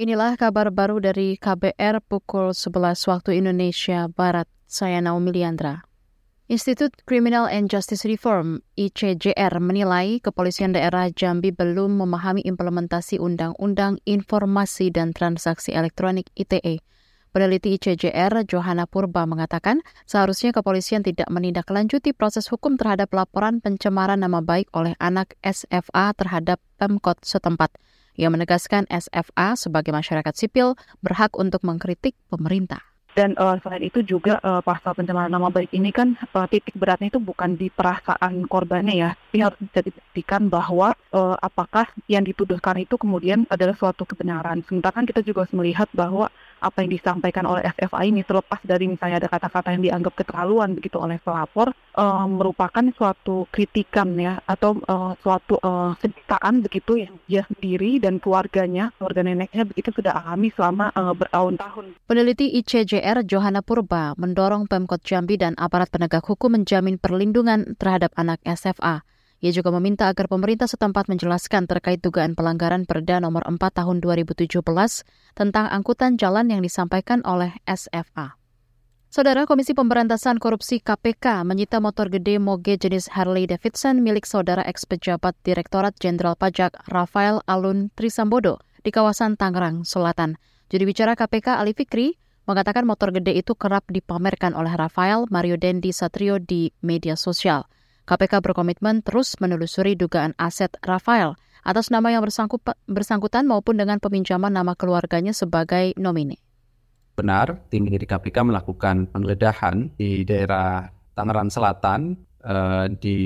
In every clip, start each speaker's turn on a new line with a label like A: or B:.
A: Inilah kabar baru dari KBR pukul 11 waktu Indonesia Barat. Saya Naomi Liandra. Institut Criminal and Justice Reform ICJR menilai kepolisian daerah Jambi belum memahami implementasi Undang-Undang Informasi dan Transaksi Elektronik ITE. Peneliti ICJR Johanna Purba mengatakan seharusnya kepolisian tidak menindaklanjuti proses hukum terhadap laporan pencemaran nama baik oleh anak SFA terhadap Pemkot setempat. Ia menegaskan SFA sebagai masyarakat sipil berhak untuk mengkritik pemerintah.
B: Dan uh, selain itu juga uh, pasal pencemaran nama baik ini kan uh, titik beratnya itu bukan di perasaan korbannya ya. Ini harus bisa dibuktikan bahwa uh, apakah yang dituduhkan itu kemudian adalah suatu kebenaran. Sementara kan kita juga harus melihat bahwa apa yang disampaikan oleh FFA ini terlepas dari misalnya ada kata-kata yang dianggap keterlaluan begitu oleh pelapor uh, merupakan suatu kritikan ya atau uh, suatu uh, begitu yang dia sendiri dan keluarganya keluarga neneknya begitu sudah alami selama uh, bertahun-tahun.
A: Peneliti ICJR Johanna Purba mendorong Pemkot Jambi dan aparat penegak hukum menjamin perlindungan terhadap anak SFA. Ia juga meminta agar pemerintah setempat menjelaskan terkait dugaan pelanggaran Perda nomor 4 tahun 2017 tentang angkutan jalan yang disampaikan oleh SFA. Saudara Komisi Pemberantasan Korupsi KPK menyita motor gede moge jenis Harley Davidson milik saudara ex pejabat Direktorat Jenderal Pajak Rafael Alun Trisambodo di kawasan Tangerang Selatan. Juri bicara KPK Ali Fikri mengatakan motor gede itu kerap dipamerkan oleh Rafael Mario Dendi Satrio di media sosial. KPK berkomitmen terus menelusuri dugaan aset Rafael atas nama yang bersangkutan maupun dengan peminjaman nama keluarganya sebagai nomine.
C: Benar, tim penyidik KPK melakukan penggeledahan di daerah Tangerang Selatan eh, di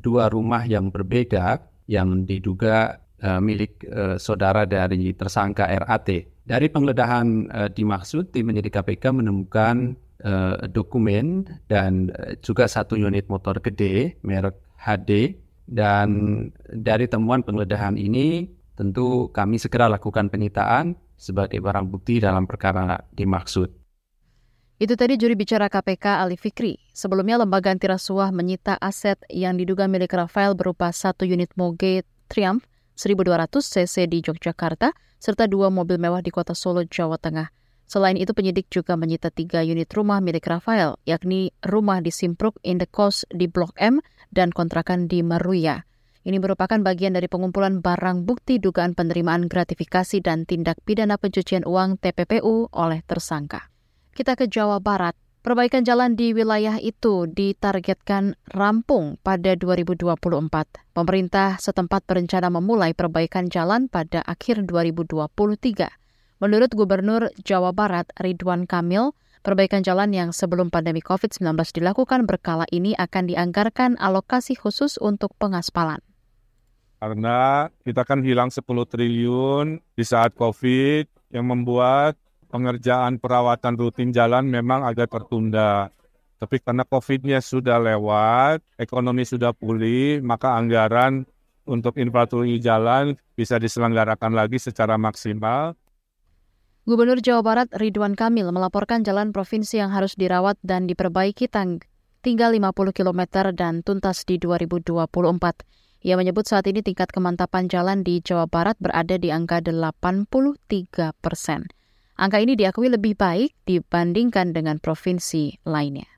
C: dua rumah yang berbeda yang diduga eh, milik eh, saudara dari tersangka RAT. Dari penggeledahan eh, dimaksud, tim penyidik KPK menemukan uh, dokumen dan uh, juga satu unit motor gede merek HD dan dari temuan penggeledahan ini tentu kami segera lakukan penyitaan sebagai barang bukti dalam perkara dimaksud.
A: Itu tadi juri bicara KPK Ali Fikri. Sebelumnya lembaga anti rasuah menyita aset yang diduga milik Rafael berupa satu unit Moge Triumph 1200 cc di Yogyakarta serta dua mobil mewah di kota Solo, Jawa Tengah. Selain itu, penyidik juga menyita tiga unit rumah milik Rafael, yakni rumah di Simpruk Indekos di Blok M dan kontrakan di Meruya. Ini merupakan bagian dari pengumpulan barang bukti dugaan penerimaan gratifikasi dan tindak pidana pencucian uang TPPU oleh tersangka. Kita ke Jawa Barat. Perbaikan jalan di wilayah itu ditargetkan rampung pada 2024. Pemerintah setempat berencana memulai perbaikan jalan pada akhir 2023. Menurut Gubernur Jawa Barat Ridwan Kamil, perbaikan jalan yang sebelum pandemi COVID-19 dilakukan berkala ini akan dianggarkan alokasi khusus untuk pengaspalan.
D: Karena kita kan hilang 10 triliun di saat COVID yang membuat pengerjaan perawatan rutin jalan memang agak tertunda. Tapi karena COVID-nya sudah lewat, ekonomi sudah pulih, maka anggaran untuk infrastruktur jalan bisa diselenggarakan lagi secara maksimal
A: Gubernur Jawa Barat Ridwan Kamil melaporkan jalan provinsi yang harus dirawat dan diperbaiki tang tinggal 50 km dan tuntas di 2024. Ia menyebut saat ini tingkat kemantapan jalan di Jawa Barat berada di angka 83 persen. Angka ini diakui lebih baik dibandingkan dengan provinsi lainnya.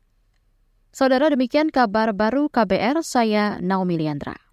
A: Saudara demikian kabar baru KBR, saya Naomi Liandra.